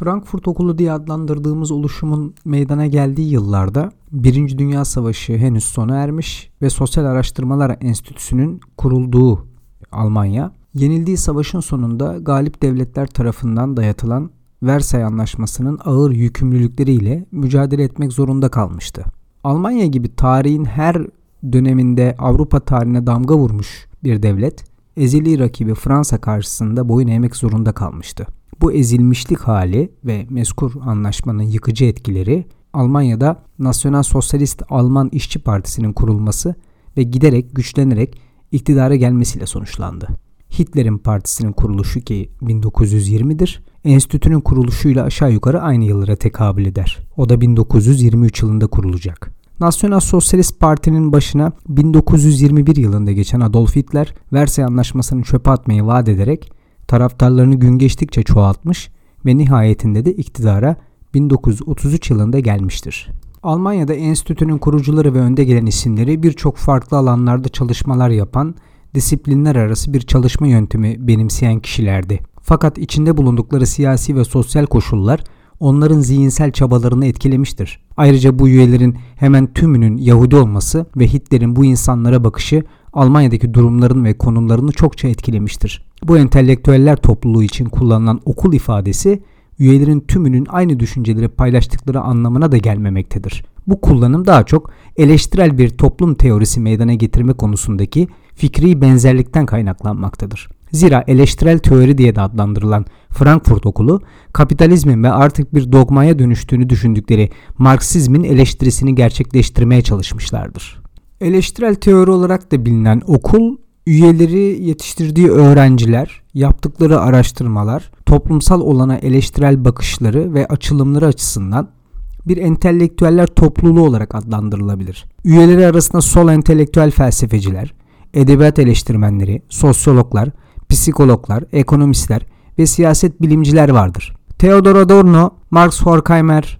Frankfurt Okulu diye adlandırdığımız oluşumun meydana geldiği yıllarda Birinci Dünya Savaşı henüz sona ermiş ve Sosyal Araştırmalar Enstitüsü'nün kurulduğu Almanya, yenildiği savaşın sonunda galip devletler tarafından dayatılan Versay Anlaşması'nın ağır yükümlülükleriyle mücadele etmek zorunda kalmıştı. Almanya gibi tarihin her döneminde Avrupa tarihine damga vurmuş bir devlet, ezeli rakibi Fransa karşısında boyun eğmek zorunda kalmıştı. Bu ezilmişlik hali ve mezkur anlaşmanın yıkıcı etkileri Almanya'da Nasyonal Sosyalist Alman İşçi Partisi'nin kurulması ve giderek güçlenerek iktidara gelmesiyle sonuçlandı. Hitler'in partisinin kuruluşu ki 1920'dir, enstitünün kuruluşuyla aşağı yukarı aynı yıllara tekabül eder. O da 1923 yılında kurulacak. Nasyonal Sosyalist Parti'nin başına 1921 yılında geçen Adolf Hitler, Versay Anlaşması'nı çöpe atmayı vaat ederek taraftarlarını gün geçtikçe çoğaltmış ve nihayetinde de iktidara 1933 yılında gelmiştir. Almanya'da enstitünün kurucuları ve önde gelen isimleri birçok farklı alanlarda çalışmalar yapan, disiplinler arası bir çalışma yöntemi benimseyen kişilerdi. Fakat içinde bulundukları siyasi ve sosyal koşullar onların zihinsel çabalarını etkilemiştir. Ayrıca bu üyelerin hemen tümünün Yahudi olması ve Hitler'in bu insanlara bakışı Almanya'daki durumların ve konumlarını çokça etkilemiştir. Bu entelektüeller topluluğu için kullanılan okul ifadesi üyelerin tümünün aynı düşünceleri paylaştıkları anlamına da gelmemektedir. Bu kullanım daha çok eleştirel bir toplum teorisi meydana getirme konusundaki fikri benzerlikten kaynaklanmaktadır. Zira eleştirel teori diye de adlandırılan Frankfurt Okulu, kapitalizmin ve artık bir dogmaya dönüştüğünü düşündükleri Marksizmin eleştirisini gerçekleştirmeye çalışmışlardır. Eleştirel teori olarak da bilinen okul, üyeleri yetiştirdiği öğrenciler, yaptıkları araştırmalar, toplumsal olana eleştirel bakışları ve açılımları açısından bir entelektüeller topluluğu olarak adlandırılabilir. Üyeleri arasında sol entelektüel felsefeciler, edebiyat eleştirmenleri, sosyologlar, psikologlar, ekonomistler ve siyaset bilimciler vardır. Theodor Adorno, Marx Horkheimer,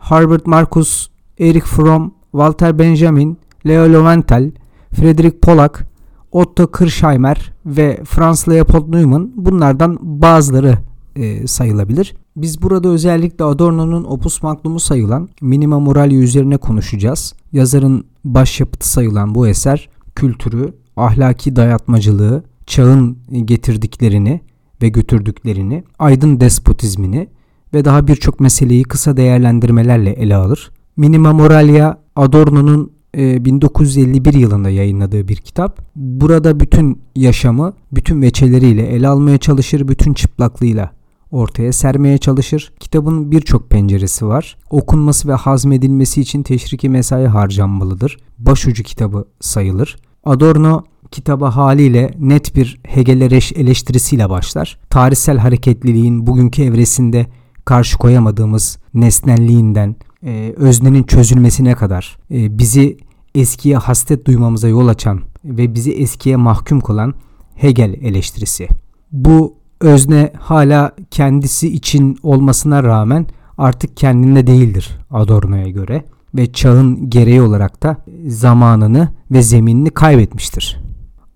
Herbert Marcus, Erich Fromm, Walter Benjamin, Leo Lowenthal, Friedrich Pollack, Otto Kirchheimer ve Franz Leopold Neumann bunlardan bazıları e, sayılabilir. Biz burada özellikle Adorno'nun opus magnumu sayılan Minima Moralia üzerine konuşacağız. Yazarın başyapıtı sayılan bu eser kültürü, ahlaki dayatmacılığı, çağın getirdiklerini ve götürdüklerini, aydın despotizmini ve daha birçok meseleyi kısa değerlendirmelerle ele alır. Minima Moralia Adorno'nun 1951 yılında yayınladığı bir kitap. Burada bütün yaşamı bütün veçeleriyle ele almaya çalışır, bütün çıplaklığıyla ortaya sermeye çalışır. Kitabın birçok penceresi var. Okunması ve hazmedilmesi için teşriki mesai harcanmalıdır. Başucu kitabı sayılır. Adorno kitaba haliyle net bir Hegel eleştirisiyle başlar. Tarihsel hareketliliğin bugünkü evresinde karşı koyamadığımız nesnelliğinden, e, öznenin çözülmesine kadar e, bizi eskiye hasret duymamıza yol açan ve bizi eskiye mahkum kılan Hegel eleştirisi. Bu özne hala kendisi için olmasına rağmen artık kendinde değildir Adorno'ya göre ve çağın gereği olarak da zamanını ve zeminini kaybetmiştir.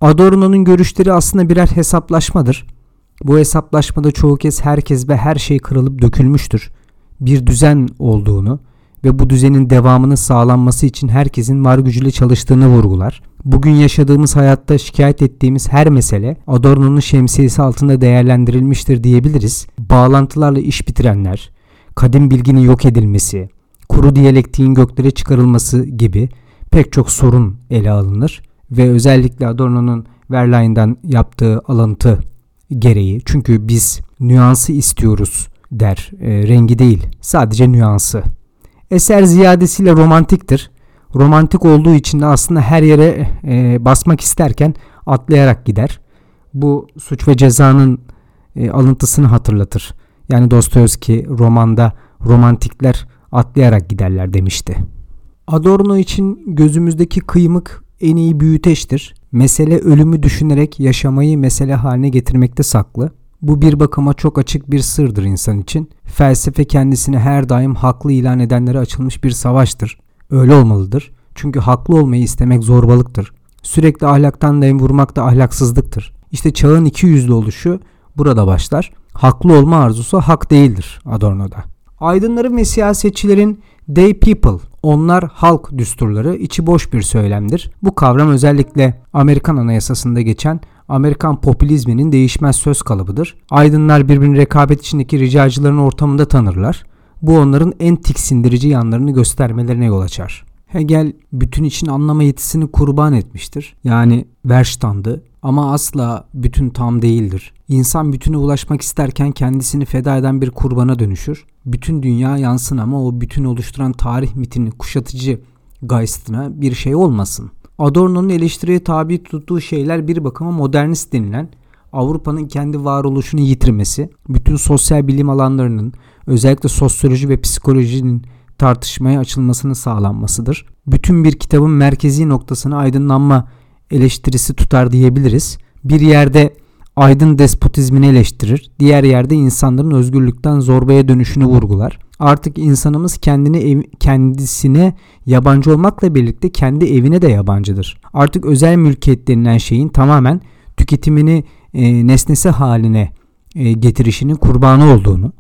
Adorno'nun görüşleri aslında birer hesaplaşmadır. Bu hesaplaşmada çoğu kez herkes ve her şey kırılıp dökülmüştür. Bir düzen olduğunu ve bu düzenin devamının sağlanması için herkesin var gücüyle çalıştığını vurgular. Bugün yaşadığımız hayatta şikayet ettiğimiz her mesele Adorno'nun şemsiyesi altında değerlendirilmiştir diyebiliriz. Bağlantılarla iş bitirenler, kadim bilginin yok edilmesi, kuru diyalektiğin göklere çıkarılması gibi pek çok sorun ele alınır ve özellikle Adorno'nun Verlaine'dan yaptığı alıntı gereği çünkü biz nüansı istiyoruz der. E, rengi değil sadece nüansı. Eser ziyadesiyle romantiktir. Romantik olduğu için de aslında her yere e, basmak isterken atlayarak gider. Bu suç ve cezanın e, alıntısını hatırlatır. Yani Dostoyevski romanda romantikler atlayarak giderler demişti. Adorno için gözümüzdeki kıymık en iyi büyüteçtir. Mesele ölümü düşünerek yaşamayı mesele haline getirmekte saklı. Bu bir bakıma çok açık bir sırdır insan için. Felsefe kendisini her daim haklı ilan edenlere açılmış bir savaştır. Öyle olmalıdır. Çünkü haklı olmayı istemek zorbalıktır. Sürekli ahlaktan dem vurmak da ahlaksızlıktır. İşte çağın iki yüzlü oluşu burada başlar. Haklı olma arzusu hak değildir Adorno'da. Aydınların ve siyasetçilerin they people, onlar halk düsturları içi boş bir söylemdir. Bu kavram özellikle Amerikan Anayasası'nda geçen Amerikan popülizminin değişmez söz kalıbıdır. Aydınlar birbirini rekabet içindeki ricacıların ortamında tanırlar. Bu onların en tiksindirici yanlarını göstermelerine yol açar. Hegel bütün için anlama yetisini kurban etmiştir. Yani Verstand'ı ama asla bütün tam değildir. İnsan bütüne ulaşmak isterken kendisini feda eden bir kurbana dönüşür. Bütün dünya yansın ama o bütün oluşturan tarih mitinin kuşatıcı geistına bir şey olmasın. Adorno'nun eleştiriye tabi tuttuğu şeyler bir bakıma modernist denilen Avrupa'nın kendi varoluşunu yitirmesi, bütün sosyal bilim alanlarının özellikle sosyoloji ve psikolojinin tartışmaya açılmasını sağlanmasıdır. Bütün bir kitabın merkezi noktasını aydınlanma eleştirisi tutar diyebiliriz. Bir yerde aydın despotizmini eleştirir, diğer yerde insanların özgürlükten zorbaya dönüşünü vurgular. Artık insanımız kendine ev, kendisine yabancı olmakla birlikte kendi evine de yabancıdır. Artık özel mülkiyet denilen şeyin tamamen tüketimini e, nesnesi haline e, getirişinin kurbanı olduğunu,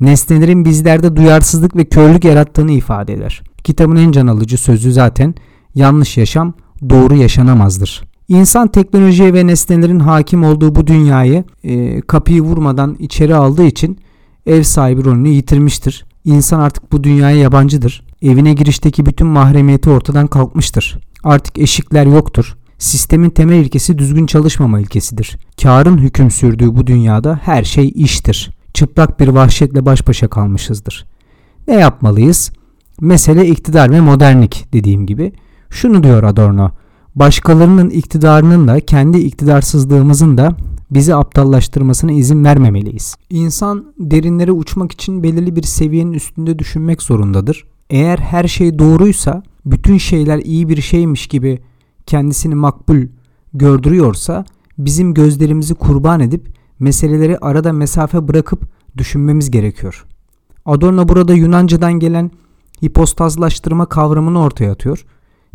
nesnelerin bizlerde duyarsızlık ve körlük yarattığını ifade eder. Kitabın en can alıcı sözü zaten yanlış yaşam doğru yaşanamazdır. İnsan teknolojiye ve nesnelerin hakim olduğu bu dünyayı e, kapıyı vurmadan içeri aldığı için ev sahibi rolünü yitirmiştir. İnsan artık bu dünyaya yabancıdır. Evine girişteki bütün mahremiyeti ortadan kalkmıştır. Artık eşikler yoktur. Sistemin temel ilkesi düzgün çalışmama ilkesidir. Karın hüküm sürdüğü bu dünyada her şey iştir. Çıplak bir vahşetle baş başa kalmışızdır. Ne yapmalıyız? Mesele iktidar ve modernlik dediğim gibi. Şunu diyor Adorno. Başkalarının iktidarının da kendi iktidarsızlığımızın da bizi aptallaştırmasına izin vermemeliyiz. İnsan derinlere uçmak için belirli bir seviyenin üstünde düşünmek zorundadır. Eğer her şey doğruysa, bütün şeyler iyi bir şeymiş gibi kendisini makbul gördürüyorsa bizim gözlerimizi kurban edip meseleleri arada mesafe bırakıp düşünmemiz gerekiyor. Adorno burada Yunanca'dan gelen hipostazlaştırma kavramını ortaya atıyor.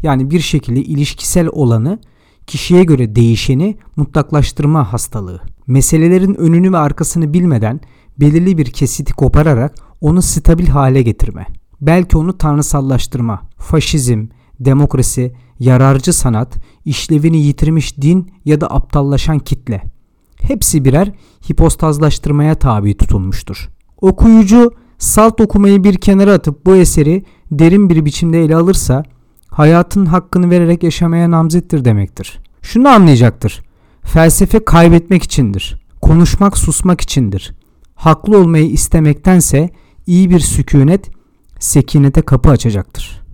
Yani bir şekilde ilişkisel olanı kişiye göre değişeni mutlaklaştırma hastalığı. Meselelerin önünü ve arkasını bilmeden belirli bir kesiti kopararak onu stabil hale getirme. Belki onu tanrısallaştırma. Faşizm, demokrasi, yararcı sanat, işlevini yitirmiş din ya da aptallaşan kitle. Hepsi birer hipostazlaştırmaya tabi tutulmuştur. Okuyucu salt okumayı bir kenara atıp bu eseri derin bir biçimde ele alırsa hayatın hakkını vererek yaşamaya namzettir demektir. Şunu anlayacaktır. Felsefe kaybetmek içindir. Konuşmak susmak içindir. Haklı olmayı istemektense iyi bir sükunet sekinete kapı açacaktır.''